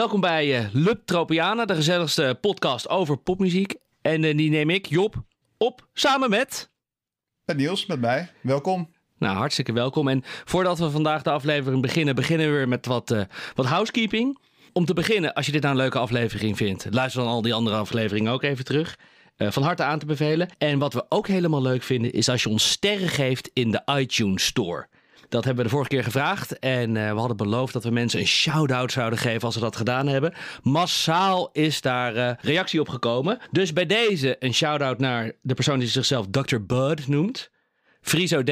Welkom bij uh, Lub Tropiana, de gezelligste podcast over popmuziek. En uh, die neem ik, Job, op samen met... Met Niels, met mij. Welkom. Nou, hartstikke welkom. En voordat we vandaag de aflevering beginnen, beginnen we weer met wat, uh, wat housekeeping. Om te beginnen, als je dit nou een leuke aflevering vindt, luister dan al die andere afleveringen ook even terug. Uh, van harte aan te bevelen. En wat we ook helemaal leuk vinden, is als je ons sterren geeft in de iTunes Store. Dat hebben we de vorige keer gevraagd. En uh, we hadden beloofd dat we mensen een shout-out zouden geven als ze dat gedaan hebben. Massaal is daar uh, reactie op gekomen. Dus bij deze een shout-out naar de persoon die zichzelf Dr. Bud noemt. Friso D.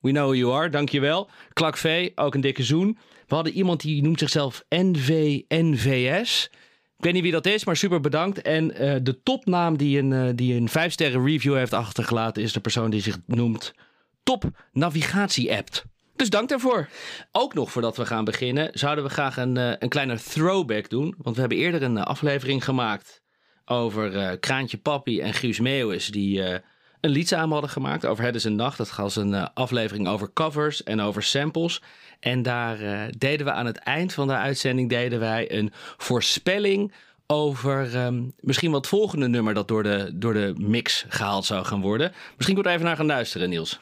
We know who you are, dankjewel. Klak V, ook een dikke zoen. We hadden iemand die noemt zichzelf NVNVS. Ik weet niet wie dat is, maar super bedankt. En uh, de topnaam die een, uh, die een 5 sterren review heeft achtergelaten is de persoon die zich noemt Top Navigatie App. Dus dank daarvoor. Ook nog voordat we gaan beginnen, zouden we graag een, uh, een kleine throwback doen. Want we hebben eerder een aflevering gemaakt over Kraantje Papi en Guus Meeuwis, die een lied samen hadden gemaakt over Het is een Nacht. Dat was een aflevering over covers en over samples. En daar deden we aan het eind van de uitzending deden wij een voorspelling over um, misschien wat volgende nummer dat door de, door de mix gehaald zou gaan worden. Misschien er even naar gaan luisteren, Niels.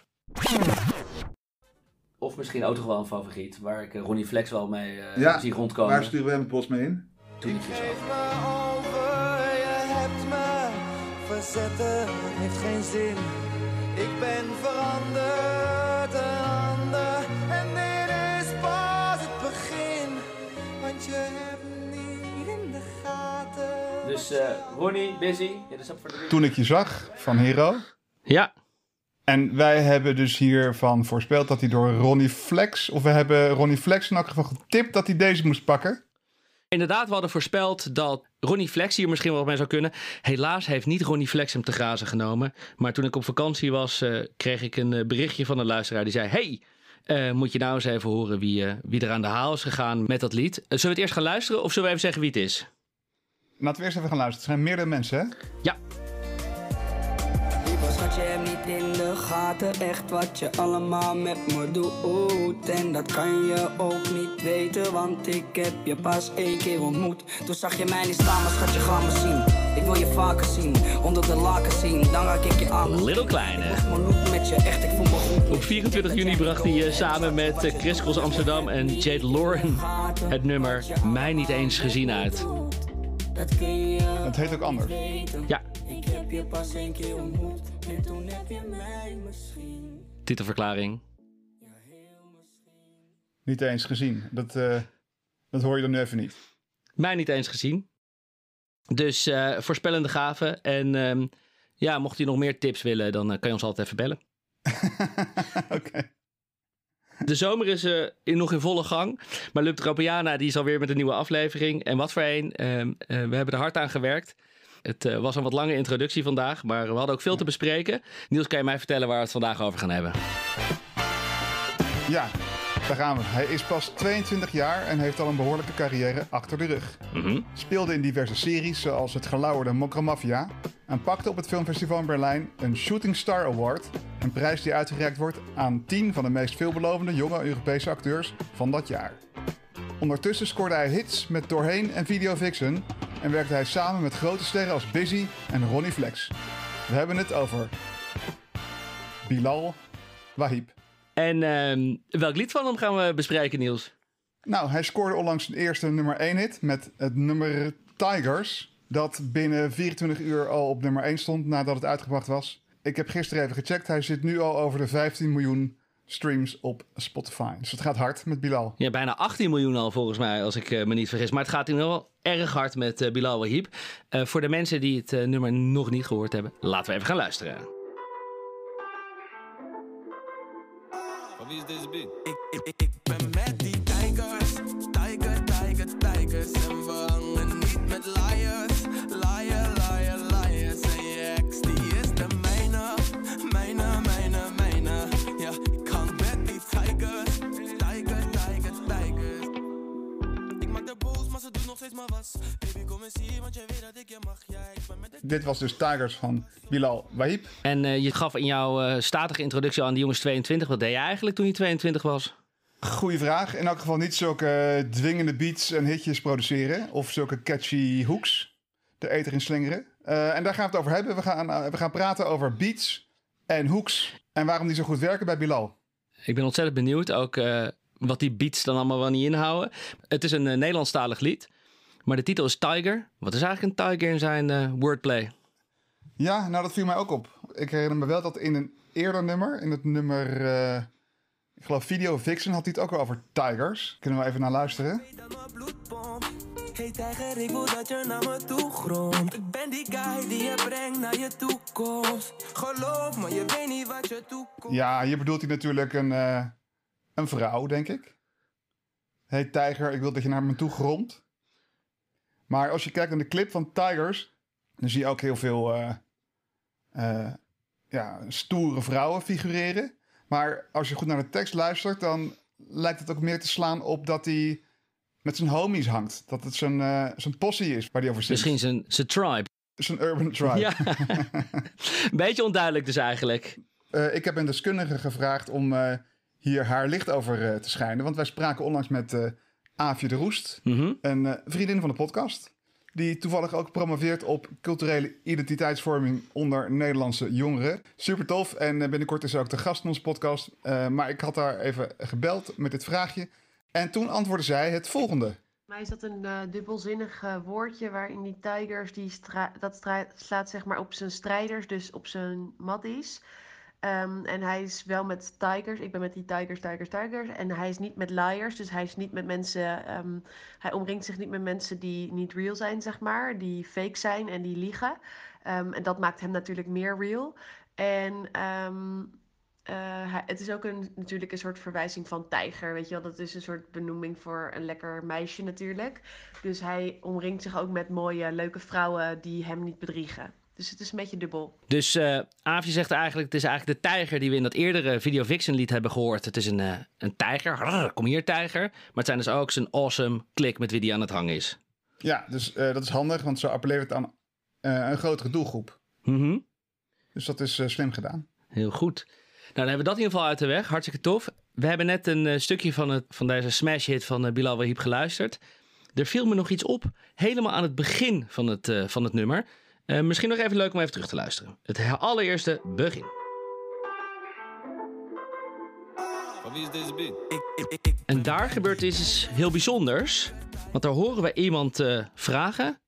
Of misschien ook toch wel een favoriet, waar ik Ronnie Flex wel mee uh, ja, zie rondkomen. Waar sturen we hem het post mee in? Toen ik je verzetten heeft geen zin. Ik ben veranderd, een ander. En dit is pas het begin. Want je hebt niet in de gaten. Dus uh, Ronnie, Busy, dit is op voor de Toen ik je zag, van Hero. Ja. En wij hebben dus hiervan voorspeld dat hij door Ronnie Flex... of we hebben Ronnie Flex in elk geval getipt dat hij deze moest pakken. Inderdaad, we hadden voorspeld dat Ronnie Flex hier misschien wel mee zou kunnen. Helaas heeft niet Ronnie Flex hem te grazen genomen. Maar toen ik op vakantie was, uh, kreeg ik een uh, berichtje van een luisteraar die zei... Hey, uh, moet je nou eens even horen wie, wie er aan de haal is gegaan met dat lied. zullen we het eerst gaan luisteren of zullen we even zeggen wie het is? Laten we eerst even gaan luisteren. Het zijn meerdere mensen, hè? Ja. Schat, je hebt niet in de gaten echt wat je allemaal met me doet. En dat kan je ook niet weten, want ik heb je pas één keer ontmoet. Toen zag je mij niet staan, maar schat, je gaat me zien. Ik wil je vaker zien, onder de laken zien, dan raak ik je aan. Little Kleine. met je, echt, ik voel me goed. Op 24 juni bracht hij uh, samen met uh, Chris Cross Amsterdam en Jade Lauren het nummer Mij Niet Eens Gezien uit. Het heet ook anders. Ja. Ik heb je pas één keer ontmoet en toen heb je mij misschien. Titelverklaring. Ja, heel misschien. Niet eens gezien. Dat, uh, dat hoor je dan nu even niet. Mij niet eens gezien. Dus uh, voorspellende gaven. En um, ja, mocht je nog meer tips willen, dan uh, kan je ons altijd even bellen. Oké. Okay. De zomer is uh, in, nog in volle gang. Maar Lub Tropiana die is alweer met een nieuwe aflevering. En wat voor een. Uh, uh, we hebben er hard aan gewerkt. Het was een wat lange introductie vandaag. Maar we hadden ook veel te bespreken. Niels, kan je mij vertellen waar we het vandaag over gaan hebben? Ja, daar gaan we. Hij is pas 22 jaar en heeft al een behoorlijke carrière achter de rug. Mm -hmm. Speelde in diverse series zoals het gelauwerde Mokra Mafia. En pakte op het filmfestival in Berlijn een Shooting Star Award. Een prijs die uitgereikt wordt aan 10 van de meest veelbelovende jonge Europese acteurs van dat jaar. Ondertussen scoorde hij hits met Doorheen en Video Vixen. En werkte hij samen met grote sterren als Busy en Ronnie Flex. We hebben het over Bilal Wahib. En uh, welk lied van hem gaan we bespreken, Niels? Nou, hij scoorde onlangs zijn eerste nummer 1 hit met het nummer Tigers. Dat binnen 24 uur al op nummer 1 stond nadat het uitgebracht was. Ik heb gisteren even gecheckt. Hij zit nu al over de 15 miljoen streams op Spotify. Dus het gaat hard met Bilal. Ja, bijna 18 miljoen al volgens mij, als ik uh, me niet vergis. Maar het gaat in wel erg hard met uh, Bilal Wahib. Uh, voor de mensen die het nummer nog niet gehoord hebben, laten we even gaan luisteren. Wie is deze beat? Ik, ik, ik, ik ben met die maar ze doen nog steeds maar was. Baby, kom eens hier, want jij weet dat ik je mag. Ja, ik ben met de Dit was dus Tigers van Bilal Wahib. En uh, je gaf in jouw uh, statige introductie aan die jongens 22. Wat deed je eigenlijk toen je 22 was? Goeie vraag. In elk geval niet zulke dwingende beats en hitjes produceren. Of zulke catchy hooks de eter in slingeren. Eh, en daar gaan we het over hebben. We gaan, eh, we gaan praten over beats en hooks. En waarom die zo goed werken bij Bilal. Ik ben ontzettend benieuwd ook eh, wat die beats dan allemaal wel niet inhouden. Het is een eh, Nederlandstalig lied. Maar de titel is Tiger. Wat is eigenlijk een tiger in zijn eh, wordplay? Ja, nou dat viel mij ook op. Ik herinner me wel dat in een eerder nummer, in het nummer, eh, ik geloof Video Vixen, had hij het ook al over tigers. Kunnen we even naar luisteren? Hey tijger, ik wil dat je naar me toe gromt. Ik ben die guy die je brengt naar je toekomst. Geloof me, je weet niet wat je toekomst. Ja, hier bedoelt hij natuurlijk een, eh, een vrouw, denk ik. Hey tijger, ik wil dat je naar me toe gromt. Maar als je kijkt naar de clip van Tigers, dan zie je ook heel veel eh, eh, ja, stoere vrouwen figureren. Maar als je goed naar de tekst luistert, dan lijkt het ook meer te slaan op dat hij met zijn homies hangt. Dat het zijn, eh, zijn possie is waar hij over zit. Misschien zijn, zijn tribe. Zijn urban tribe. Ja. een beetje onduidelijk dus eigenlijk. Ik heb een deskundige gevraagd om hier haar licht over te schijnen. Want wij spraken onlangs met Aafje de Roest, Mhm. een eh, vriendin van de podcast. Die toevallig ook promoveert op culturele identiteitsvorming onder Nederlandse jongeren. Super tof. En eh, binnenkort is ze ook de gast in onze podcast. Eh, maar ik had haar even gebeld met dit vraagje. En toen antwoordde zij het volgende. Mij is dat een eh, dubbelzinnig eh, woordje waarin die tigers, die dat slaat zeg maar op zijn strijders, dus op zijn maddies. Ehm, en hij is wel met tigers, ik ben met die tigers, tigers, tigers. En hij is niet met liars, dus hij is niet met mensen, ehm, hij omringt zich niet met mensen die niet real zijn, zeg maar. Die fake zijn en die liegen. Ehm, en dat maakt hem natuurlijk meer real. En eh, het is ook een, natuurlijk een soort verwijzing van tijger, weet je wel. Dat is een soort benoeming voor een lekker meisje natuurlijk. Dus hij omringt zich ook met mooie, leuke vrouwen die hem niet bedriegen. Dus het is een beetje dubbel. Dus eh Aafje zegt eigenlijk, het is eigenlijk de tijger die we in dat eerdere Video Vixen lied hebben gehoord. Het is een, eh, een tijger. Rrr, kom hier tijger. Maar het zijn dus ook zijn awesome klik met wie die aan het hangen is. Ja, dus eh, dat is handig, want zo appelleert het aan eh, een grotere doelgroep. Mhm. Dus dat is eh, slim gedaan. Heel goed. Nou, dan hebben we dat in ieder geval uit de weg. Hartstikke tof. We hebben net een stukje van, het, van deze smash hit van Bilal Wahib geluisterd. Er viel me nog iets op, helemaal aan het begin van het, eh, van het nummer. Eh, misschien nog even leuk om even terug te luisteren. Het allereerste begin. Van wie is deze beat? En daar gebeurt iets heel bijzonders. Want daar horen we iemand eh, vragen: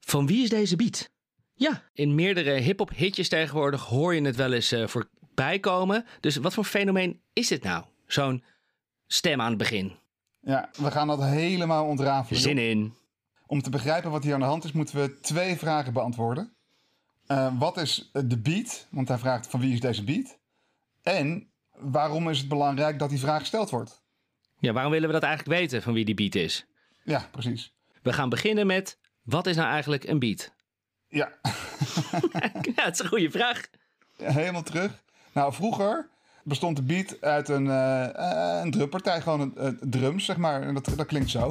van wie is deze beat? Ja, in meerdere hip-hop hitjes tegenwoordig hoor je het wel eens eh, voorbij komen. Dus wat voor fenomeen is dit nou? Zo'n stem aan het begin. Ja, we gaan dat helemaal ontrafelen. Zin in. Om te begrijpen wat hier aan de hand is, moeten we twee vragen beantwoorden. Eh, wat is de beat? Want hij vraagt van wie is deze beat? En waarom is het belangrijk dat die vraag gesteld wordt? Ja, waarom willen we dat eigenlijk weten van wie die beat is? Ja, precies. We gaan beginnen met: wat is nou eigenlijk een beat? Ja, ja, het is een goede vraag. helemaal terug. Nou, vroeger bestond de beat uit een, eh, een drumpartij, gewoon een, eh, drums, zeg maar. En dat, dat klinkt zo.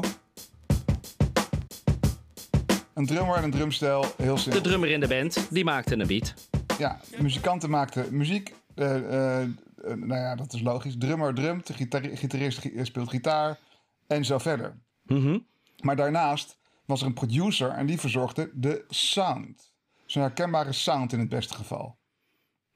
Een drummer en een drumstijl, heel De simpel. drummer in de band, die maakte een beat. Ja, muzikanten maakten muziek. Eh, eh, eh, nou ja, dat is logisch. Drummer drumt, de gitar- gitarist gi- speelt gitaar en zo verder. Mhm. Maar daarnaast was er een producer en die verzorgde de sound. Zo'n herkenbare sound in het beste geval.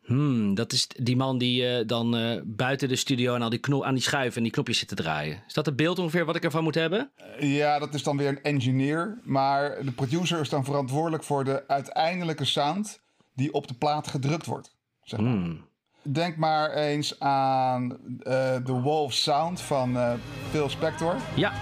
Hmm, dat is die man die eh, dan eh, buiten de studio en al die knop, aan die schuiven en die knopjes zit te draaien. Is dat het beeld ongeveer wat ik ervan moet hebben? Ja, dat is dan weer een engineer. Maar de producer is dan verantwoordelijk voor de uiteindelijke sound die op de plaat gedrukt wordt. Zeg maar. Hmm. Denk maar eens aan eh The Wolf Sound van eh, Phil Spector. Ja,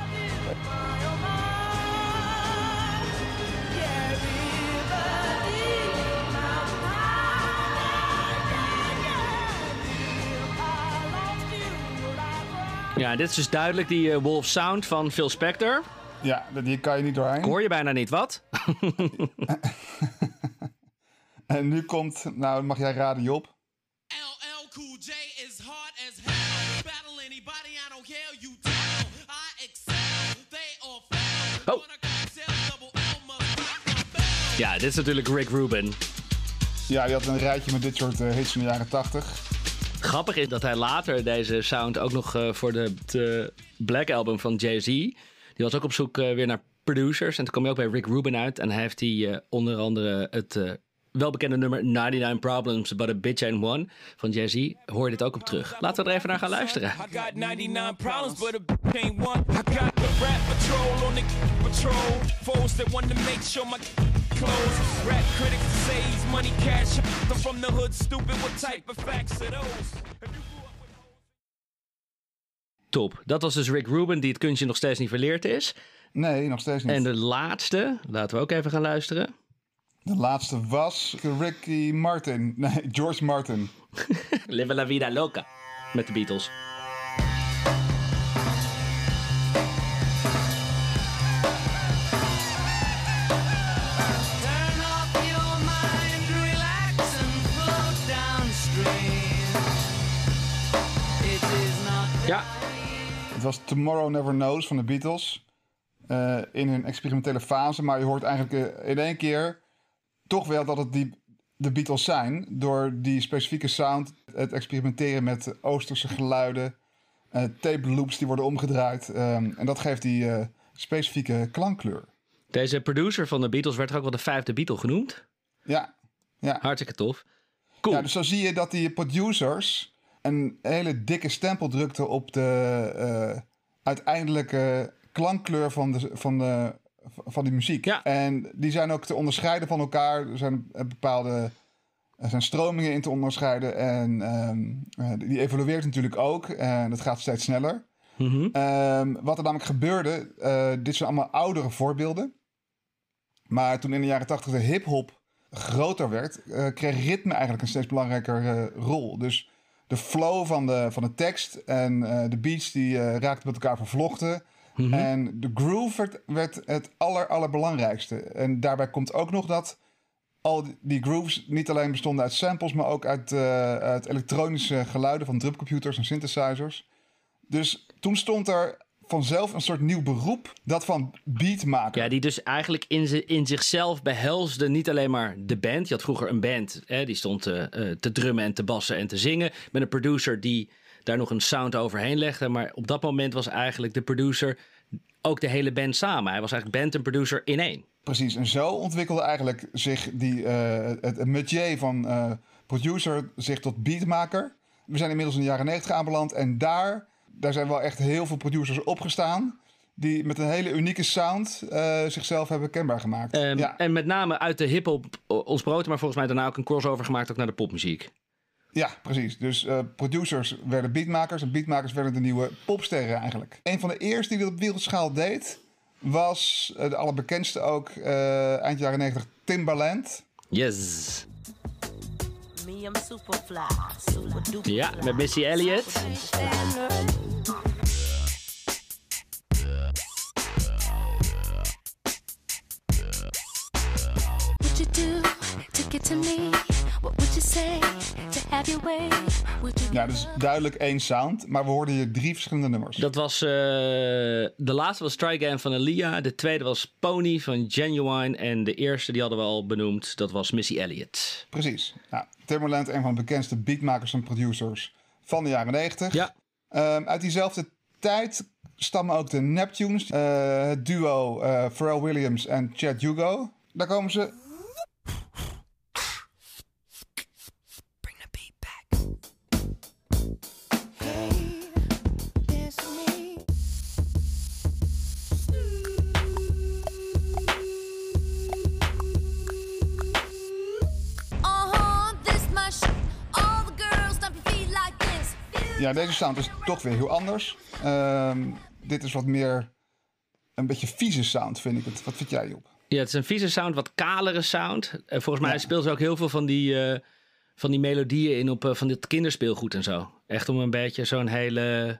ja, dit is dus duidelijk die eh, Wolf Sound van Phil Spector. Ja, die kan je niet doorheen. Ik hoor je bijna niet, wat? En nu komt, nou mag jij raden Job. LL Cool J is hard as hell. Battle anybody, I don't care, you tell. I excel, they all fail. Oh. Ja, dit is natuurlijk Rick Rubin. Ja, die had een rijtje met dit soort eh, hits in de jaren 80. Grappig is dat hij later deze sound ook nog eh, voor de, de Black Album van Jay-Z. Die was ook op zoek eh, weer naar producers. En toen kwam hij ook bij Rick Rubin uit. En hij heeft die eh, onder andere het welbekende nummer 99 Problems But a Bitch and One van Jay-Z. Hoor je dit ook op terug. Laten we er even naar gaan luisteren. I got 99 problems, but a b- ain't one. I got the rap patrol on the patrol. To make sure my clothes. Rap critics say he's money cash. I'm from the hood, stupid. What type of facts are those? If you grew up with hoes- Top. Dat was dus Rick Rubin, die het kunstje nog steeds niet verleerd is. Nee, nog steeds niet. En de laatste, laten we ook even gaan luisteren. De laatste was Ricky Martin. Nee, George Martin. Live la vida loca. Met de Beatles. Het was Tomorrow Never Knows van de Beatles. Eh, in hun experimentele fase. Maar je hoort eigenlijk eh, in één keer toch wel dat het die, de Beatles zijn. Door die specifieke sound. Het experimenteren met oosterse geluiden. eh, tape loops die worden omgedraaid. ehm, en dat geeft die specifieke klankkleur. deze producer van de Beatles werd ook wel de vijfde Beatle genoemd. Ja, ja. Hartstikke tof. Cool. Ja, dus zo zie je dat die producers een hele dikke stempel drukten op de eh, uiteindelijke klankkleur van, de, van, de, van die muziek. Ja. En die zijn ook te onderscheiden van elkaar. Er zijn bepaalde er zijn stromingen in te onderscheiden. En ehm, eh, die evolueert natuurlijk ook. En dat gaat steeds sneller. Mhm. Ehm, wat er namelijk gebeurde, eh, dit zijn allemaal oudere voorbeelden. Maar toen in de jaren tachtig de hip-hop groter werd, kreeg ritme eigenlijk een steeds belangrijker eh, rol. Dus de flow van de, van de tekst en eh, de beats die eh, raakten met elkaar vervlochten. En de groove werd, werd het aller, allerbelangrijkste. En daarbij komt ook nog dat al die- grooves niet alleen bestonden uit samples, maar ook uit, uit elektronische geluiden van drumcomputers en synthesizers. Dus toen stond er vanzelf een soort nieuw beroep, dat van beatmaker. Ja, die dus eigenlijk in, in zichzelf behelsde niet alleen maar de band. Je had vroeger een band, hè, die stond eh, eh, te drummen en te bassen en te zingen. Met een producer die daar nog een sound overheen legde. Maar op dat moment was eigenlijk de producer ook de hele band samen. Hij was eigenlijk band en producer in één. Precies, en zo ontwikkelde eigenlijk zich die, eh, het, het métier van producer zich tot beatmaker. We zijn inmiddels in de jaren 90 aanbeland en daar, daar zijn wel echt heel veel producers opgestaan. Die met een hele unieke sound eh, zichzelf hebben kenbaar gemaakt. Ehm, ja. En met name uit de hip-hop ons brood, maar volgens mij daarna ook een crossover gemaakt ook naar de popmuziek. Ja, precies. Dus eh, producers werden beatmakers en beatmakers werden de nieuwe popsterren eigenlijk. Een van de eerste die dat op wereldschaal deed was eh, de allerbekendste ook eind jaren 90 Timbaland. Yes. Me, I'm super fly, super duper Ja, met Missy Elliott. would you do to get to me? Ja, dus duidelijk één sound, maar we hoorden hier drie verschillende nummers. Dat was. eh, de laatste was Try Again van Elia. De tweede was Pony van Genuine. En de eerste, die hadden we al benoemd, dat was Missy Elliott. Precies. Nou, Timbaland, een van de bekendste beatmakers en producers van de jaren 90. Ja, Ehm, uit diezelfde tijd stammen ook de Neptunes, eh, het duo eh, Pharrell Williams en Chad Hugo. Daar komen ze Ja, deze sound is toch weer heel anders. Ehm, dit is wat meer een beetje vieze sound, vind ik het. Wat vind jij, Job? ja, het is een vieze sound, wat kalere sound. En volgens mij Ja. speelt ze ook heel veel van die, eh, van die melodieën in op eh, van dit kinderspeelgoed en zo. Echt om een beetje zo'n hele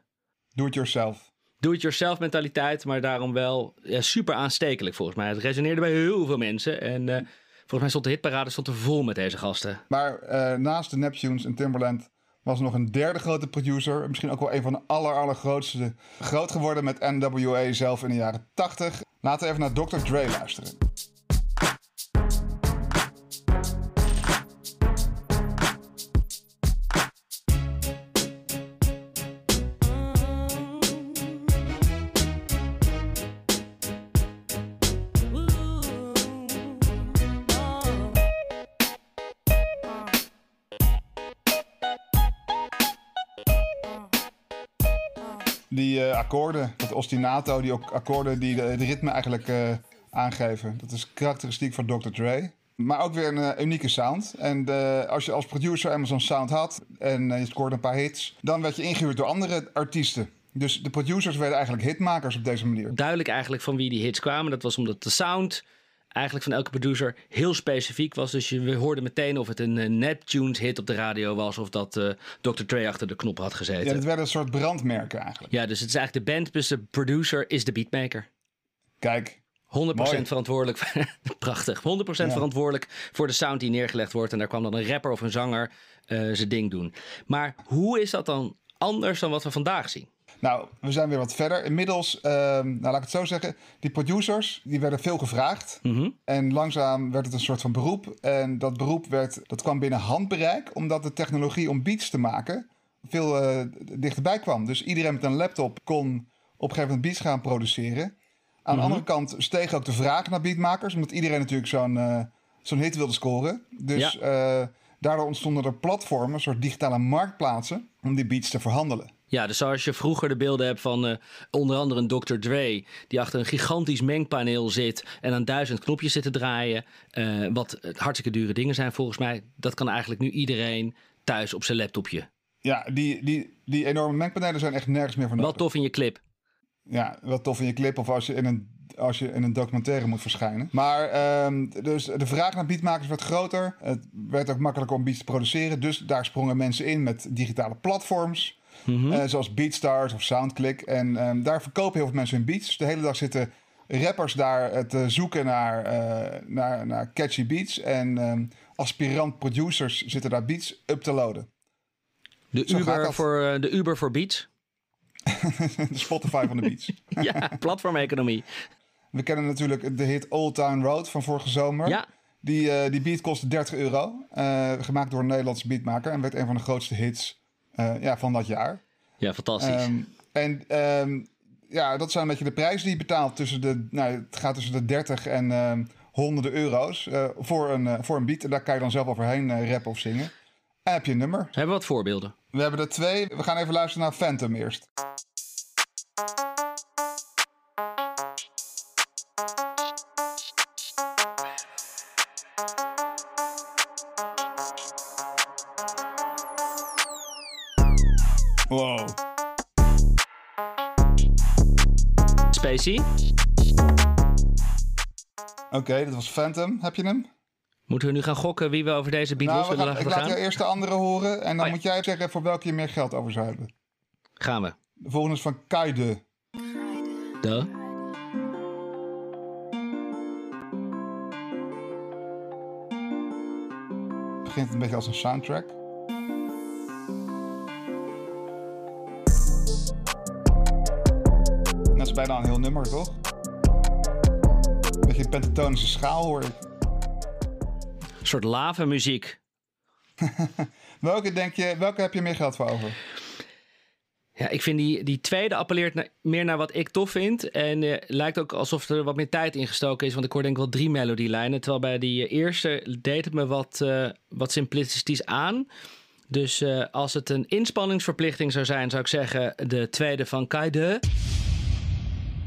Do it yourself. do-it-yourself mentaliteit, maar daarom wel ja, super aanstekelijk volgens mij. Het resoneerde bij heel veel mensen. En eh, volgens mij stond de hitparade stond er vol met deze gasten. Maar eh, naast de Neptunes en Timberland was nog een derde grote producer. Misschien ook wel een van de aller, allergrootste. Groot geworden met NWA zelf in de jaren 80. Laten we even naar Dr. Dre luisteren. Akkoorden, dat ostinato, die akkoorden die de ritme eigenlijk eh, aangeven. Dat is karakteristiek van Dr. Dre. Maar ook weer een eh, unieke sound. En eh, als je als producer eenmaal zo'n sound had en je scoorde een paar hits, dan werd je ingehuurd door andere artiesten. Dus de producers werden eigenlijk hitmakers op deze manier. Duidelijk eigenlijk van wie die hits kwamen. Dat was omdat de sound eigenlijk van elke producer heel specifiek was. Dus je hoorde meteen of het een eh, Neptunes hit op de radio was... of dat eh, Dr. Dre achter de knop had gezeten. Ja, dat werden een soort brandmerken eigenlijk. Ja, dus het is eigenlijk de band plus de producer is de beatmaker. Kijk, 100% Mooi. verantwoordelijk. Prachtig. 100% verantwoordelijk voor de sound die neergelegd wordt. En daar kwam dan een rapper of een zanger eh, zijn ding doen. Maar hoe is dat dan anders dan wat we vandaag zien? Nou, we zijn weer wat verder. Inmiddels, ehm, nou laat ik het zo zeggen, die producers die werden veel gevraagd. Mhm. En langzaam werd het een soort van beroep. En dat beroep werd, dat kwam binnen handbereik, omdat de technologie om beats te maken veel eh, dichterbij kwam. Dus iedereen met een laptop kon op een gegeven moment beats gaan produceren. Aan de andere kant steeg ook de vraag naar beatmakers, omdat iedereen natuurlijk zo'n eh, zo'n hit wilde scoren. Dus eh, daardoor ontstonden er platformen, een soort digitale marktplaatsen, om die beats te verhandelen. Ja, dus zoals je vroeger de beelden hebt van eh, onder andere een Dr. Dre... die achter een gigantisch mengpaneel zit en aan duizend knopjes zit te draaien... eh, wat eh, hartstikke dure dingen zijn volgens mij. Dat kan eigenlijk nu iedereen thuis op zijn laptopje. Ja, die, die, die enorme mengpanelen zijn echt nergens meer voor nodig. Wel tof in je clip. Ja, wel tof in je clip of als je in een, als je in een documentaire moet verschijnen. Maar ehm, dus de vraag naar beatmakers werd groter. Het werd ook makkelijker om beats te produceren. Dus daar sprongen mensen in met digitale platforms. Eh, zoals Beatstars of Soundclick. En ehm, daar verkopen heel veel mensen hun beats. Dus de hele dag zitten rappers daar eh, te zoeken naar, eh, naar, naar catchy beats. En ehm, aspirant producers zitten daar beats up te loaden. De Zo Uber, voor, de Uber voor beats. De Spotify van de beats. ja, platformeconomie. We kennen natuurlijk de hit Old Town Road van vorige zomer. Ja, Die, die beat kostte 30 euro. gemaakt door een Nederlandse beatmaker. En werd een van de grootste hits eh, ja, van dat jaar. ja fantastisch. Ehm, en ehm, ja, dat zijn een beetje de prijzen die je betaalt. Tussen de, nou, het gaat tussen de 30 en ehm, honderden euro's eh, voor, een, eh, voor een beat. En daar kan je dan zelf overheen rappen of zingen. En heb je een nummer. Hebben we wat voorbeelden? We hebben er twee. We gaan even luisteren naar Phantom eerst. Oké, dat was Phantom. Heb je hem? Moeten we nu gaan gokken wie we over deze beat Nou, we gaan, ik laten laat eerst de andere horen. En dan Oh moet jij zeggen voor welke je meer geld over zou hebben. Gaan we. De volgende is van Kaide. De. begint een beetje als een soundtrack. Bijna een heel nummer, toch? Een beetje een pentatonische schaal hoor ik. Een soort lava muziek. Welke, denk je, welke heb je meer geld voor over? Ja, ik vind die, die tweede appelleert meer naar wat ik tof vind. En eh, lijkt ook alsof er wat meer tijd in gestoken is. Want ik hoor denk ik wel drie melodielijnen. Terwijl bij die eh, eerste deed het me wat, eh, wat simplistisch aan. Dus eh, als het een inspanningsverplichting zou zijn, zou ik zeggen de tweede van Kaide.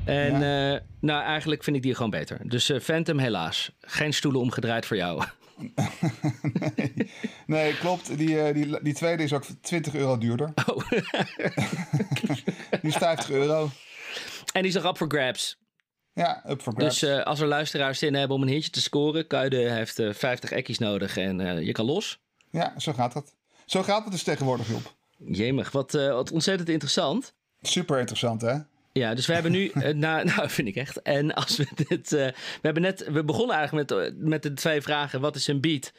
En eh, nou, eigenlijk vind ik die gewoon beter. Dus eh, Phantom helaas. Geen stoelen omgedraaid voor jou. nee. nee, klopt. Die, eh, die, die tweede is ook 20 euro duurder. Oh. die is 50 euro. En die is nog up for grabs. Ja, up for grabs. Dus als er luisteraars zin hebben om een hitje te scoren, Kuide heeft eh 50 ekkies nodig en je kan los. Ja, zo gaat dat. Zo gaat het dus tegenwoordig, Job. Jemig, wat, wat ontzettend interessant. Super interessant, hè? Ja, dus we hebben nu, eh, nou, nou vind ik echt. En als we dit, eh, we hebben net, we begonnen eigenlijk met, eh, met de twee vragen: wat is een beat?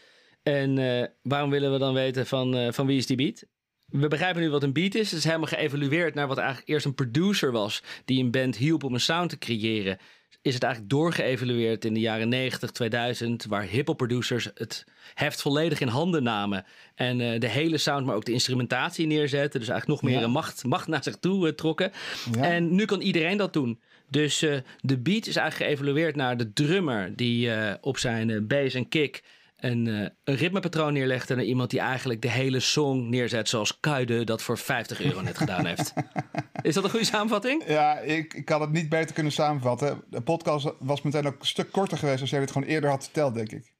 En waarom willen we dan weten van, van wie is die beat? We begrijpen nu wat een beat is. Het is helemaal geëvalueerd naar wat eigenlijk eerst een producer was. die een band hielp om een sound te creëren. Is het eigenlijk doorgeëvalueerd in de jaren 90, 2000, waar hip-hop producers het heft volledig in handen namen. En eh, de hele sound, maar ook de instrumentatie neerzetten. Dus eigenlijk nog meer Ja. een macht, macht naar zich toe eh, trokken. Ja. En nu kan iedereen dat doen. Dus eh, de beat is eigenlijk geëvalueerd naar de drummer die op zijn bass en kick een, eh, een ritmepatroon neerlegt. En naar iemand die eigenlijk de hele song neerzet zoals Kuide dat voor 50 euro net gedaan heeft. Is dat een goede samenvatting? Ja, ik, ik had het niet beter kunnen samenvatten. De podcast was meteen ook een stuk korter geweest als jij dit gewoon eerder had verteld, denk ik.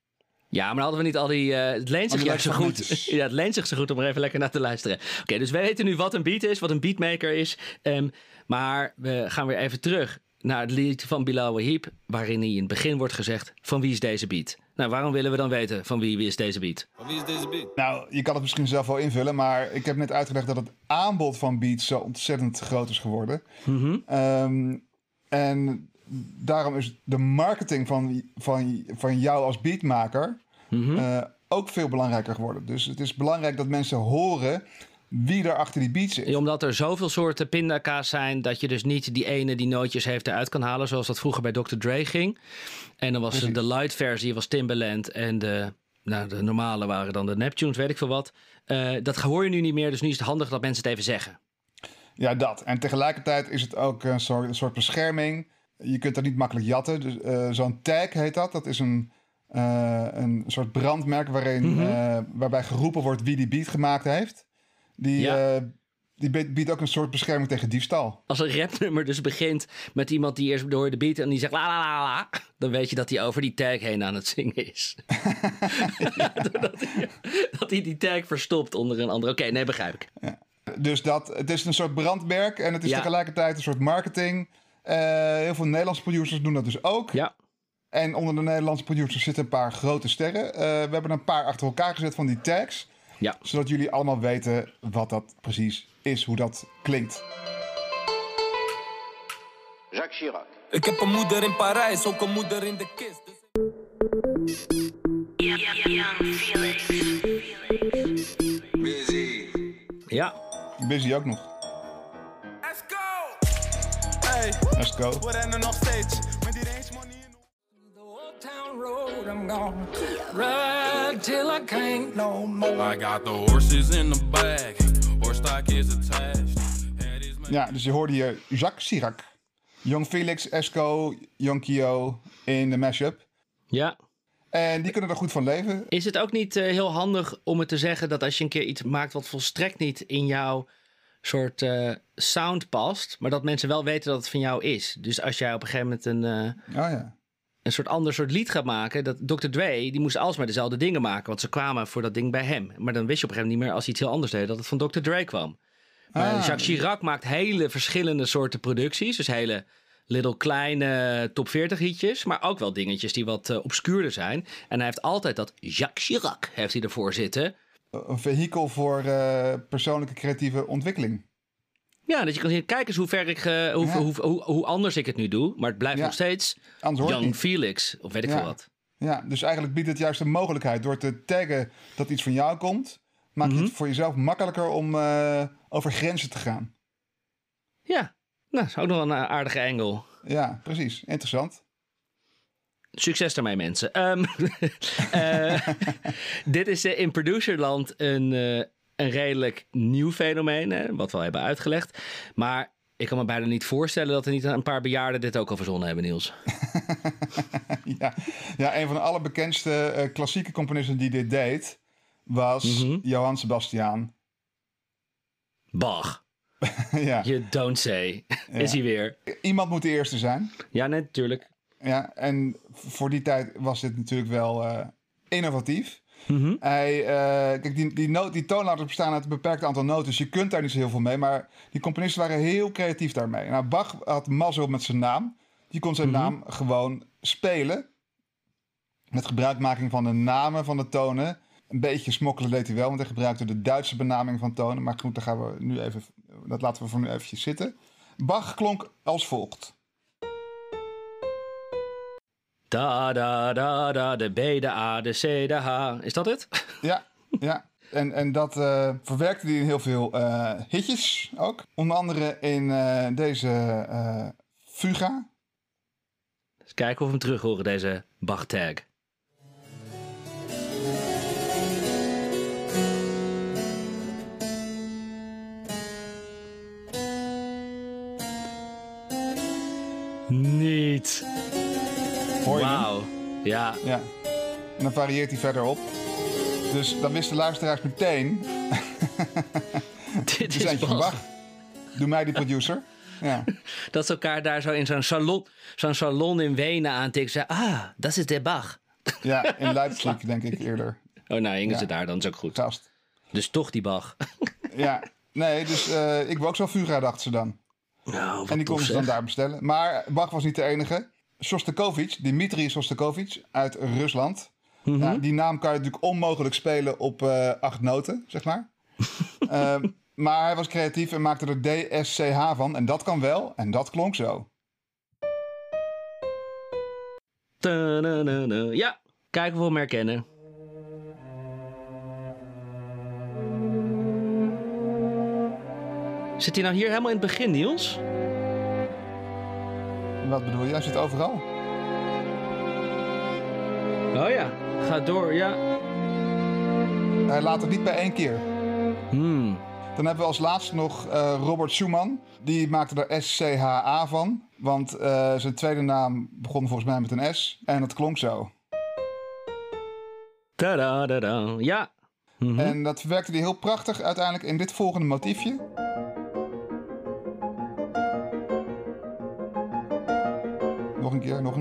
Ja, maar dan hadden we niet al die... eh, het leent zich juist zo goed. ja, het leent zich zo goed om er even lekker naar te luisteren. Oké, dus wij weten nu wat een beat is, wat een beatmaker is. Ehm, maar we gaan weer even terug naar het lied van Bilal Wahib... waarin hij in het begin wordt gezegd, van wie is deze beat? Nou, waarom willen we dan weten van wie, wie is deze beat? Van wie is deze beat? Nou, je kan het misschien zelf wel invullen, maar ik heb net uitgelegd dat het aanbod van beats zo ontzettend groot is geworden. Ehm, en daarom is de marketing van, van, van jou als beatmaker eh, ook veel belangrijker geworden. Dus het is belangrijk dat mensen horen wie er achter die beats zit. Omdat er zoveel soorten pindakaas zijn... dat je dus niet die ene die nootjes heeft eruit kan halen... zoals dat vroeger bij Dr. Dre ging. En dan was Precies. de light versie was Timbaland... en de, nou, de normale waren dan de Neptunes, weet ik veel wat. Eh, dat hoor je nu niet meer, dus nu is het handig dat mensen het even zeggen. Ja, dat. En tegelijkertijd is het ook een soort, een soort bescherming. Je kunt dat niet makkelijk jatten. Dus, eh, Zo'n tag heet dat. Dat is een, eh, een soort brandmerk waarin, eh, waarbij geroepen wordt wie die beat gemaakt heeft. Die, Ja. eh, die biedt ook een soort bescherming tegen diefstal. Als een rapnummer dus begint met iemand die eerst door de beat... en die zegt la la la la... dan weet je dat hij over die tag heen aan het zingen is. ja, doordat hij, dat hij die tag verstopt onder een andere... Oké, nee, begrijp ik. Dus dat, het is een soort brandmerk en het is Ja. tegelijkertijd een soort marketing. Eh, heel veel Nederlandse producers doen dat dus ook. Ja. En onder de Nederlandse producers zitten een paar grote sterren. Eh, we hebben een paar achter elkaar gezet van die tags. Ja. Zodat jullie allemaal weten wat dat precies is, hoe dat klinkt. Jacques Chirac. Ik heb een moeder in Parijs, ook een moeder in de kist. Dus- Ja. Busy ook nog. Let's go! Hey, Let's go. we rennen nog steeds. Met die range money in Town road, I'm ride till I can't no more. I got the horses in the bag. Horse stock is attached. Ja, dus je hoorde hier Jacques Chirac. Young Felix, Esco, Young Kio in de mashup. Ja. En die kunnen er goed van leven. Is het ook niet eh, heel handig om het te zeggen dat als je een keer iets maakt wat volstrekt niet in jouw soort eh, sound past, maar dat mensen wel weten dat het van jou is? Dus als jij op een gegeven moment een, eh, Oh ja. Een soort ander soort lied gaat maken, dat Dr. Dre, die moest alsmaar dezelfde dingen maken, want ze kwamen voor dat ding bij hem. Maar dan wist je op een gegeven moment niet meer als hij iets heel anders deed, dat het van Dr. Dre kwam. Maar Ah. Jacques Chirac maakt hele verschillende soorten producties, dus hele little kleine top 40 hitjes, maar ook wel dingetjes die wat eh, obscuurder zijn. En hij heeft altijd dat Jacques Chirac heeft hij ervoor zitten. Een vehikel voor eh, persoonlijke creatieve ontwikkeling. Ja, dat je kan zien, kijk eens hoe ver ik, eh, hoe, Ja. hoe, hoe, hoe anders ik het nu doe, maar het blijft Ja. nog steeds het Young. Felix, of weet ik Ja. veel wat. Ja, dus eigenlijk biedt het juist een mogelijkheid. Door te taggen dat iets van jou komt, maak je Mhm. het voor jezelf makkelijker om eh, over grenzen te gaan. Ja, nou, is ook nog een aardige angle. Ja, precies. Interessant. Succes daarmee, mensen. Ehm, eh, dit is in producerland een, een redelijk nieuw fenomeen, hè, wat we al hebben uitgelegd. Maar ik kan me bijna niet voorstellen dat er niet een paar bejaarden dit ook al verzonnen hebben, Niels. ja. ja, een van de allerbekendste eh, klassieke componisten die dit deed, was Mhm. Johann Sebastian. Bach, ja. you don't say. Is hij weer? Iemand moet de eerste zijn. Ja, natuurlijk. Ja, en voor die tijd was dit natuurlijk wel eh, innovatief. Mhm. Hij, eh, kijk, die, die, noot, die toonladders bestaan uit een beperkt aantal noten, dus je kunt daar niet zo heel veel mee. Maar die componisten waren heel creatief daarmee. Nou, Bach had mazzel met zijn naam. Die kon zijn Mhm. naam gewoon spelen. Met gebruikmaking van de namen van de tonen. Een beetje smokkelen deed hij wel, want hij gebruikte de Duitse benaming van tonen. Maar goed, daar gaan we nu even, dat laten we voor nu eventjes zitten. Bach klonk als volgt. Da, da, da, da, de B, de A, de C, de H. Is dat het? Ja, ja. En, en dat eh, verwerkte hij in heel veel eh, hitjes ook. Onder andere in eh, deze Fuga. Eens kijken of we hem terug horen, deze Bach-tag. Niet. Hoor je hem? Wauw. Ja, Ja. En dan varieert hij verder op. Dus dan wisten luisteraars meteen, dit is. Bach. Doe mij die producer. Ja. Dat ze elkaar daar zo in zo'n salon, zo'n salon in Wenen aantikken. Ze ah, dat is de Bach. ja, in Leipzig denk ik eerder. Oh, nou hingen Ja. ze daar, dan is ook goed. Gast. Dus toch die Bach. Ja, nee, dus eh, ik wil ook zo'n Vuga, dachten ze dan. Nou, en die konden ze dan daar bestellen. Maar Bach was niet de enige. Shostakovich, Dimitri Shostakovich uit Rusland. Mhm. Ja, die naam kan je natuurlijk onmogelijk spelen op eh, acht noten, zeg maar. Ehm, maar hij was creatief en maakte er DSCH van. En dat kan wel. En dat klonk zo. Ja, kijken of we hem herkennen. Zit hij nou hier helemaal in het begin, Niels? Wat bedoel je? Hij zit overal. Oh ja, ga door, ja. Hij laat het niet bij één keer. Hmm. Dan hebben we als laatste nog eh, Robert Schumann. Die maakte er SCHA van. Want eh, zijn tweede naam begon volgens mij met een S. En het klonk zo. Ta-da-da-da. Ja. Mhm. En dat verwerkte hij heel prachtig uiteindelijk in dit volgende motiefje.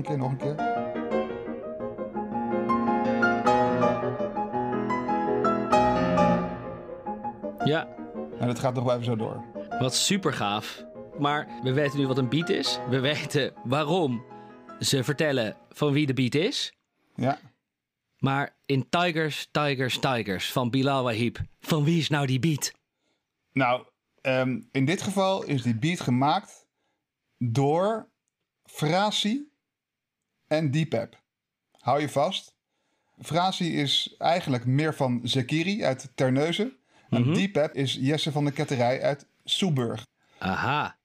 Een keer, nog een keer. Ja, En dat gaat nog wel even zo door. wat super gaaf. Maar we weten nu wat een beat is. We weten waarom ze vertellen van wie de beat is. Ja. Maar in Tigers, Tigers, Tigers van Bilal Wahib, van wie is nou die beat? Nou, ehm, in dit geval is die beat gemaakt door Frasi en Deepep. Hou je vast. Frasi is eigenlijk meer van Zekiri uit Terneuzen. En Deepep is Jesse van de Ketterij uit Soeburg. Aha.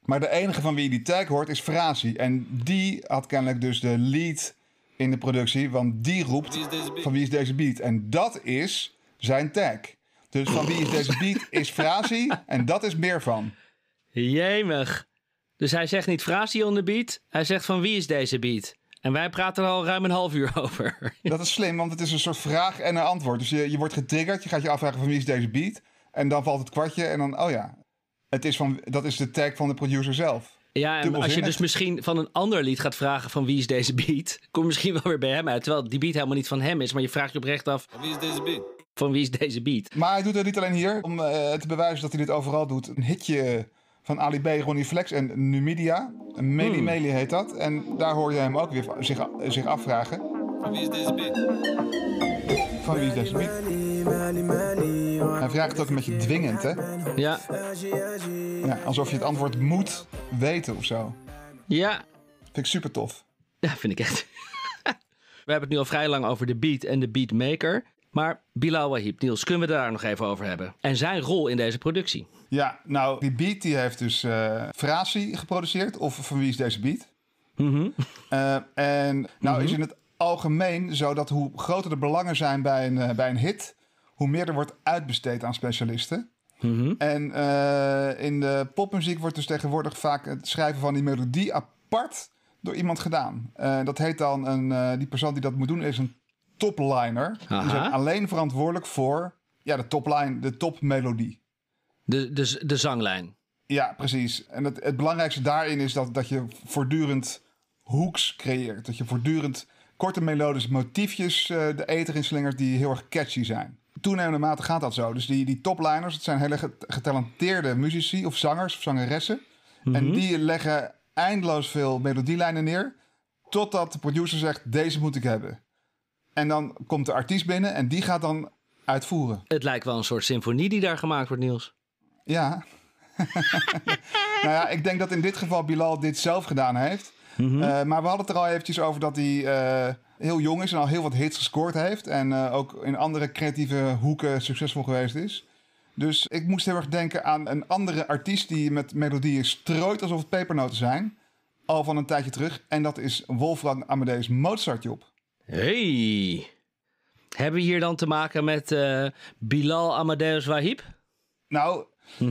Maar de enige van wie je die tag hoort is Frasi. En die had kennelijk dus de lead in de productie. Want die roept van wie is deze beat. En dat is zijn tag. Dus van wie is deze beat is Frasi. En dat is meer van. Jemig. Dus hij zegt niet Frasi on the beat, hij zegt van wie is deze beat? En wij praten er al ruim een half uur over. Dat is slim, want het is een soort vraag en een antwoord. Dus je, je wordt getriggerd, je gaat je afvragen van wie is deze beat. En dan valt het kwartje en dan, oh ja, het is van, dat is de tag van de producer zelf. Ja, en als je dus misschien van een ander lied gaat vragen van wie is deze beat, kom misschien wel weer bij hem uit. Terwijl die beat helemaal niet van hem is, maar je vraagt je oprecht af Wie is deze beat? van wie is deze beat. Maar hij doet het niet alleen hier, om eh, te bewijzen dat hij dit overal doet. Een hitje van Ali B, Ronnie Flex en Numidia. Meli Hmm. Meli heet dat. En daar hoor je hem ook weer zich, zich afvragen. Van wie is deze beat? Van wie is deze beat? Hij vraagt het ook een beetje dwingend, hè? Ja, Ja, alsof je het antwoord moet weten of zo. ja, Vind ik super tof. ja, vind ik echt. We hebben het nu al vrij lang over de beat en de beatmaker. Maar Bilal Wahib, Niels, kunnen we daar nog even over hebben? En zijn rol in deze productie. Ja, nou, die beat die heeft dus Frasi geproduceerd. Of van wie is deze beat? Eh, en nou is in het algemeen zo dat hoe groter de belangen zijn bij een, eh, bij een hit... hoe meer er wordt uitbesteed aan specialisten. En eh, in de popmuziek wordt dus tegenwoordig vaak het schrijven van die melodie apart door iemand gedaan. Dat heet dan, een, die persoon die dat moet doen is een topliner. Die Aha. ook alleen verantwoordelijk voor ja, de topline, de topmelodie. De, de, de zanglijn. Ja, precies. En het, het belangrijkste daarin is dat, dat je voortdurend hooks creëert. Dat je voortdurend korte melodische motiefjes eh, de eter in slingert die heel erg catchy zijn. Toenemende mate gaat dat zo. Dus die, die topliners, het zijn hele get- getalenteerde muzici of zangers of zangeressen. En die leggen eindeloos veel melodielijnen neer. Totdat de producer zegt, deze moet ik hebben. En dan komt de artiest binnen en die gaat dan uitvoeren. Het lijkt wel een soort symfonie die daar gemaakt wordt, Niels. Ja. nou ja, ik denk dat in dit geval Bilal dit zelf gedaan heeft. Mhm. Eh, maar we hadden het er al eventjes over dat hij eh, heel jong is en al heel wat hits gescoord heeft. En eh, ook in andere creatieve hoeken succesvol geweest is. Dus ik moest heel erg denken aan een andere artiest die met melodieën strooit alsof het pepernoten zijn. Al van een tijdje terug. En dat is Wolfgang Amadeus Mozart, Job. Hey. Hebben we hier dan te maken met eh, Bilal Amadeus Wahib? Nou,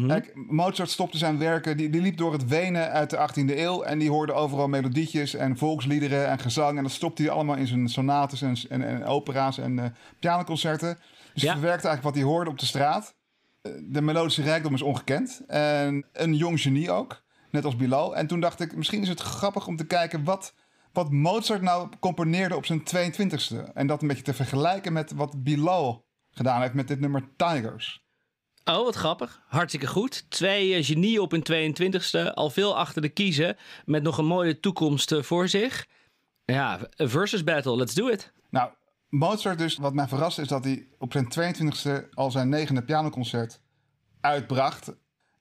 kijk, Mozart stopte zijn werken. Die, die liep door het Wenen uit de 18e eeuw. En die hoorde overal melodietjes en volksliederen en gezang. En dat stopte hij allemaal in zijn sonates en, en, en opera's en eh pianoconcerten. Dus Ja. hij verwerkte eigenlijk wat hij hoorde op de straat. De melodische rijkdom is ongekend. En een jong genie ook, net als Bilal. En toen dacht ik, misschien is het grappig om te kijken wat, wat Mozart nou componeerde op zijn 22e. En dat een beetje te vergelijken met wat Bilal gedaan heeft met dit nummer Tigers. Oh, wat grappig. Hartstikke goed. Twee eh, genieën op hun 22e. Al veel achter de kiezen. Met nog een mooie toekomst eh, voor zich. Ja, versus battle. Let's do it. Nou, Mozart dus, wat mij verrast is dat hij op zijn 22e al zijn negende pianoconcert uitbracht.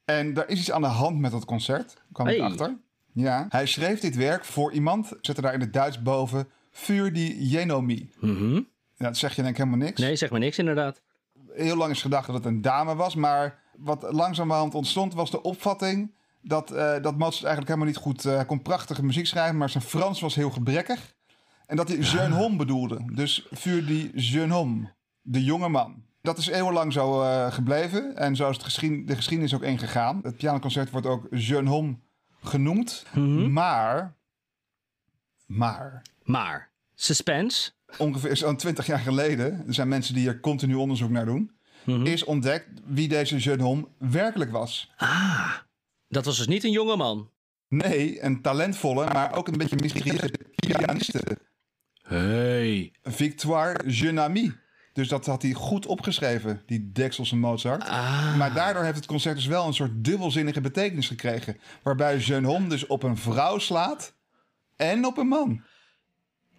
En daar is iets aan de hand met dat concert, kwam ik achter. Ja, hij schreef dit werk voor iemand, zette daar in het Duits boven, Vuur die Jenomi. Mhm. Ja, dat zeg je denk ik helemaal niks. Nee, zeg maar niks inderdaad. Heel lang is gedacht dat het een dame was, maar wat langzamerhand ontstond was de opvatting dat, eh, dat Mozart eigenlijk helemaal niet goed eh, hij kon prachtige muziek schrijven, maar zijn Frans was heel gebrekkig. En dat hij jeune homme bedoelde. Dus vuur die jeune homme, de jonge man. Dat is eeuwenlang zo eh, gebleven. En zo is het de geschiedenis ook ingegaan. Het pianoconcert wordt ook jeune homme genoemd. Maar, maar, Maar, suspense. ongeveer zo'n 20 jaar geleden... er zijn mensen die hier continu onderzoek naar doen... is ontdekt wie deze jeune homme werkelijk was. Ah, dat was dus niet een jonge man. Nee, een talentvolle, maar ook een beetje mysterieuze pianiste. Hey. Victoire Jeunami. Dus dat had hij goed opgeschreven, die Dekselse Mozart. Ah. Maar daardoor heeft het concert dus wel een soort dubbelzinnige betekenis gekregen. Waarbij jeune homme dus op een vrouw slaat en op een man.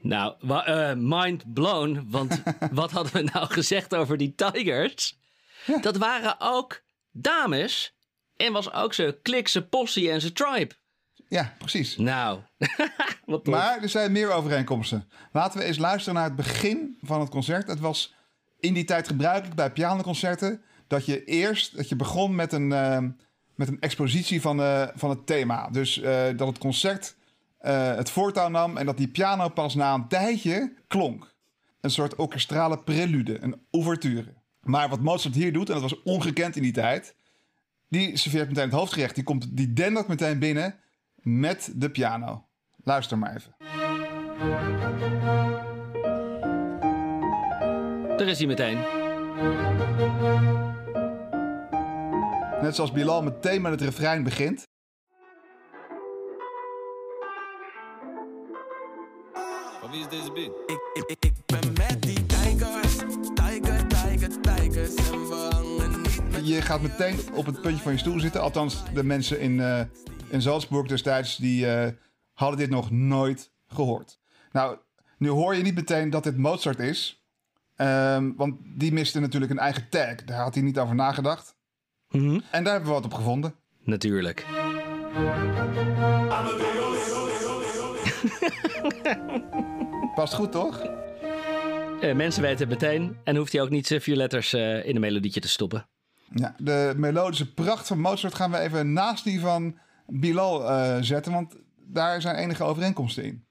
Nou, eh, mind blown. Want wat hadden we nou gezegd over die Tigers? Dat waren ook dames. En was ook zijn klik, zijn possie en zijn tribe. Ja, precies. Nou, wat. Maar er zijn meer overeenkomsten. Laten we eens luisteren naar het begin van het concert. Het was in die tijd gebruikelijk bij pianoconcerten... dat je eerst dat je begon met een, eh, met een expositie van, eh, van het thema. Dus eh, dat het concert eh, het voortouw nam... en dat die piano pas na een tijdje klonk. Een soort orkestrale prelude, een ouverture. Maar wat Mozart hier doet, en dat was ongekend in die tijd... die serveert meteen het hoofdgerecht. Die, komt, die dendert meteen binnen met de piano. Luister maar even. Daar is hij meteen. Net zoals Bilal meteen met het refrein begint. Van wie is deze beat? Ik, ik, ik, ik ben met die tijgers. Tijger, tijger, tijgers. En we hangen niet met Je gaat meteen op het puntje van je stoel zitten. Althans, de mensen in, eh, in Salzburg destijds... die eh, hadden dit nog nooit gehoord. Nou, nu hoor je niet meteen dat dit Mozart is. Ehm, want die miste natuurlijk een eigen tag. Daar had hij niet over nagedacht. En daar hebben we wat op gevonden. Natuurlijk. Past goed, toch? Eh, mensen weten het meteen. En hoeft hij ook niet vier letters eh, in een melodietje te stoppen. Ja, de melodische pracht van Mozart gaan we even naast die van Bilal eh, zetten. Want daar zijn enige overeenkomsten in.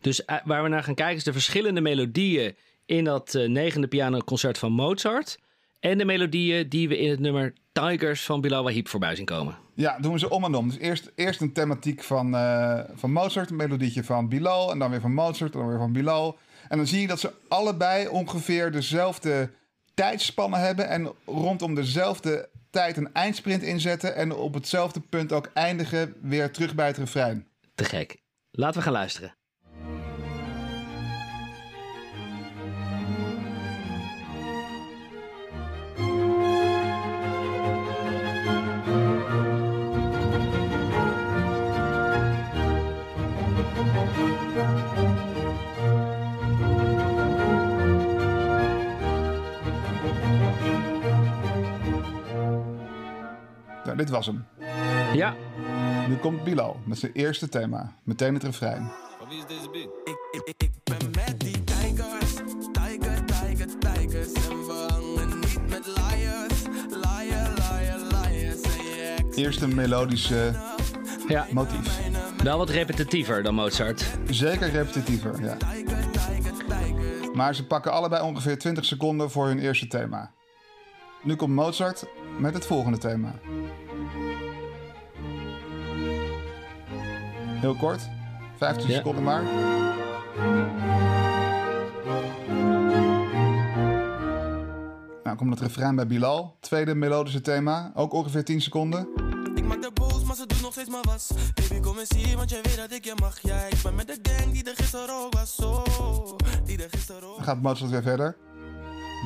Dus waar we naar gaan kijken is de verschillende melodieën in dat eh, negende pianoconcert van Mozart. En de melodieën die we in het nummer Tigers van Bilal Wahib voorbij zien komen. Ja, doen we ze om en om. Dus eerst, eerst een thematiek van, eh, van Mozart, een melodietje van Bilal. En dan weer van Mozart, en dan weer van Bilal. En dan zie je dat ze allebei ongeveer dezelfde tijdspannen hebben. En rondom dezelfde tijd een eindsprint inzetten. En op hetzelfde punt ook eindigen weer terug bij het refrein. Te gek. Laten we gaan luisteren. Dit was hem. Ja, Nu komt Bilal met zijn eerste thema. Meteen het refrein. Van wie is deze beat? Ik, ik, ik, ben met die tijgers. Tijger, tijger, tijgers. En we hangen niet met liars. Liar, liar, liars. En je ex Eerst een melodische ja. motief. wel wat repetitiever dan Mozart. Zeker repetitiever, ja. Maar ze pakken allebei ongeveer 20 seconden voor hun eerste thema. Nu komt Mozart met het volgende thema. Heel kort, 15 Ja. seconden maar. Nou, Nou, komt het refrein bij Bilal. Tweede melodische thema, ook ongeveer 10 seconden. Ik maak de boos, maar ze doet nog steeds maar was. Baby, kom eens hier, want jij weet dat ik je mag. Ja, ik ben met de gang die er gisteren ook was. Zo, die er gisteren ook Dan gaat Mozart weer verder.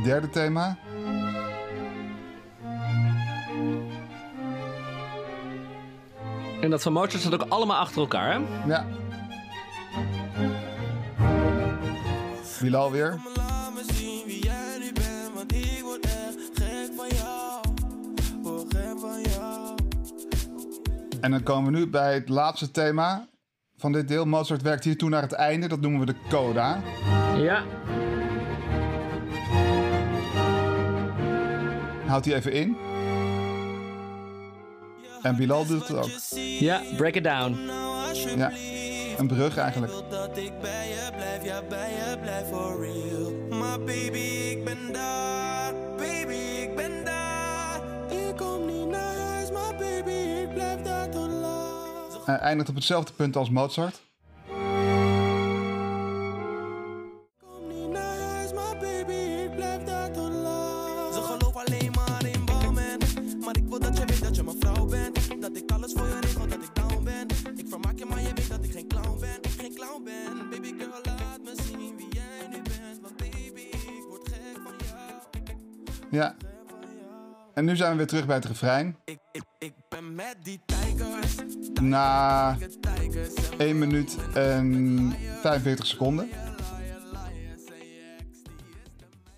Derde thema. En dat van Mozart staat ook allemaal achter elkaar, hè? Ja. Bilal weer. En dan komen we nu bij het laatste thema van dit deel. Mozart werkt hier toe naar het einde. Dat noemen we de coda. Ja. Houdt hij even in. En Bilal doet het ook. Ja, break it down. Ja, een brug eigenlijk. Dat ik bij je blijf, ja bij je blijf for real. Maar baby, ik ben daar. Baby, ik ben daar. Ik kom niet naar huis, maar baby, ik blijf daar tot laat. Hij eindigt op hetzelfde punt als Mozart. Ja. En nu zijn we weer terug bij het refrein. Ik, ik, ik ben met die tijgers. Na Tijgers en 1 minuut en 45 seconden.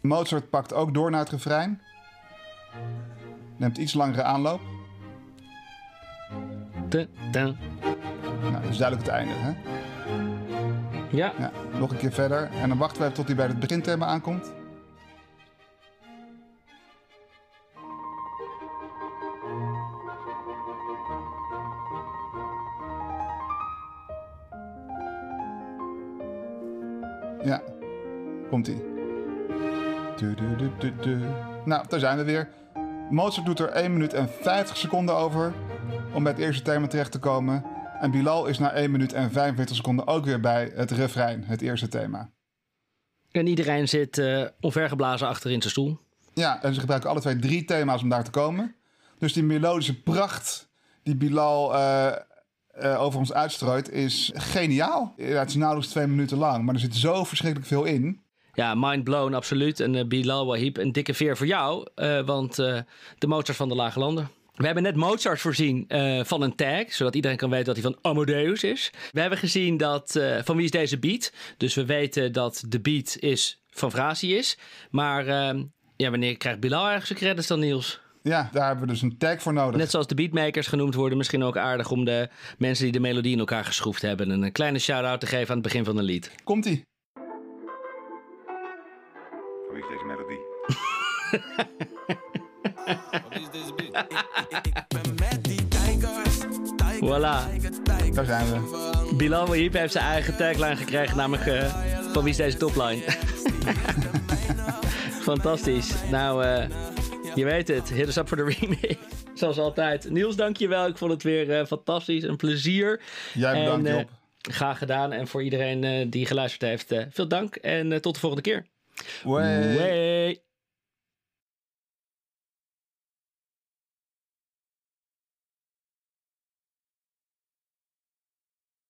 Mozart pakt ook door naar het refrein. Neemt iets langere aanloop. Dun, dun. Nou, dat is duidelijk het einde. Hè? Ja. Ja, nog een keer verder. En dan wachten we tot hij bij het beginthema aankomt. Du, du. Nou, daar zijn we weer. Mozart doet er 1 minuut en 50 seconden over om bij het eerste thema terecht te komen. En Bilal is na 1 minuut en 45 seconden ook weer bij het refrein, het eerste thema. En iedereen zit eh onvergeblazen achter in zijn stoel. Ja, en ze gebruiken alle twee drie thema's om daar te komen. Dus die melodische pracht die Bilal eh, eh, over ons uitstrooit is geniaal. Ja, het is nauwelijks twee minuten lang, maar er zit zo verschrikkelijk veel in. Ja, mind blown, absoluut. En eh, Bilal Wahib, een dikke veer voor jou. eh, want eh, de Mozart van de Lage Landen. We hebben net Mozart voorzien van een tag, zodat iedereen kan weten dat hij van Amadeus is. We hebben gezien dat, van wie is deze beat. Dus we weten dat de beat is van Vrasius. Maar eh, ja, wanneer krijgt Bilal ergens zijn credits dan, Niels? Ja, daar hebben we dus een tag voor nodig. Net zoals de beatmakers genoemd worden, misschien ook aardig om de mensen die de melodie in elkaar geschroefd hebben een kleine shout-out te geven aan het begin van een lied. Komt-ie. Voor wie is deze melodie? Voilà. Daar zijn we. Bilal Wahib heeft zijn eigen tagline gekregen, namelijk eh, van wie is deze topline? Fantastisch. Nou, eh, je weet het. Hit us up voor de remix. Zoals altijd. Niels, dankjewel. Ik vond het weer eh, fantastisch. Een plezier. Jij bedankt, En, Job. Graag gedaan. En voor iedereen eh, die geluisterd heeft, eh, veel dank. En eh, tot de volgende keer. Ouais. ouais.